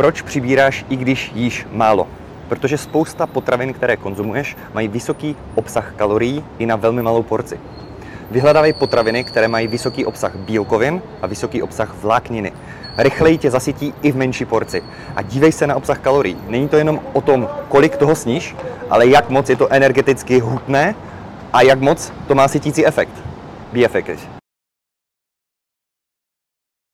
Proč přibíráš, i když jíš málo? Protože spousta potravin, které konzumuješ, mají vysoký obsah kalorií i na velmi malou porci. Vyhledávej potraviny, které mají vysoký obsah bílkovin a vysoký obsah vlákniny. Rychleji tě zasytí i v menší porci. A dívej se na obsah kalorií. Není to jenom o tom, kolik toho sníš, ale jak moc je to energeticky hutné a jak moc to má sytící efekt. Be effective.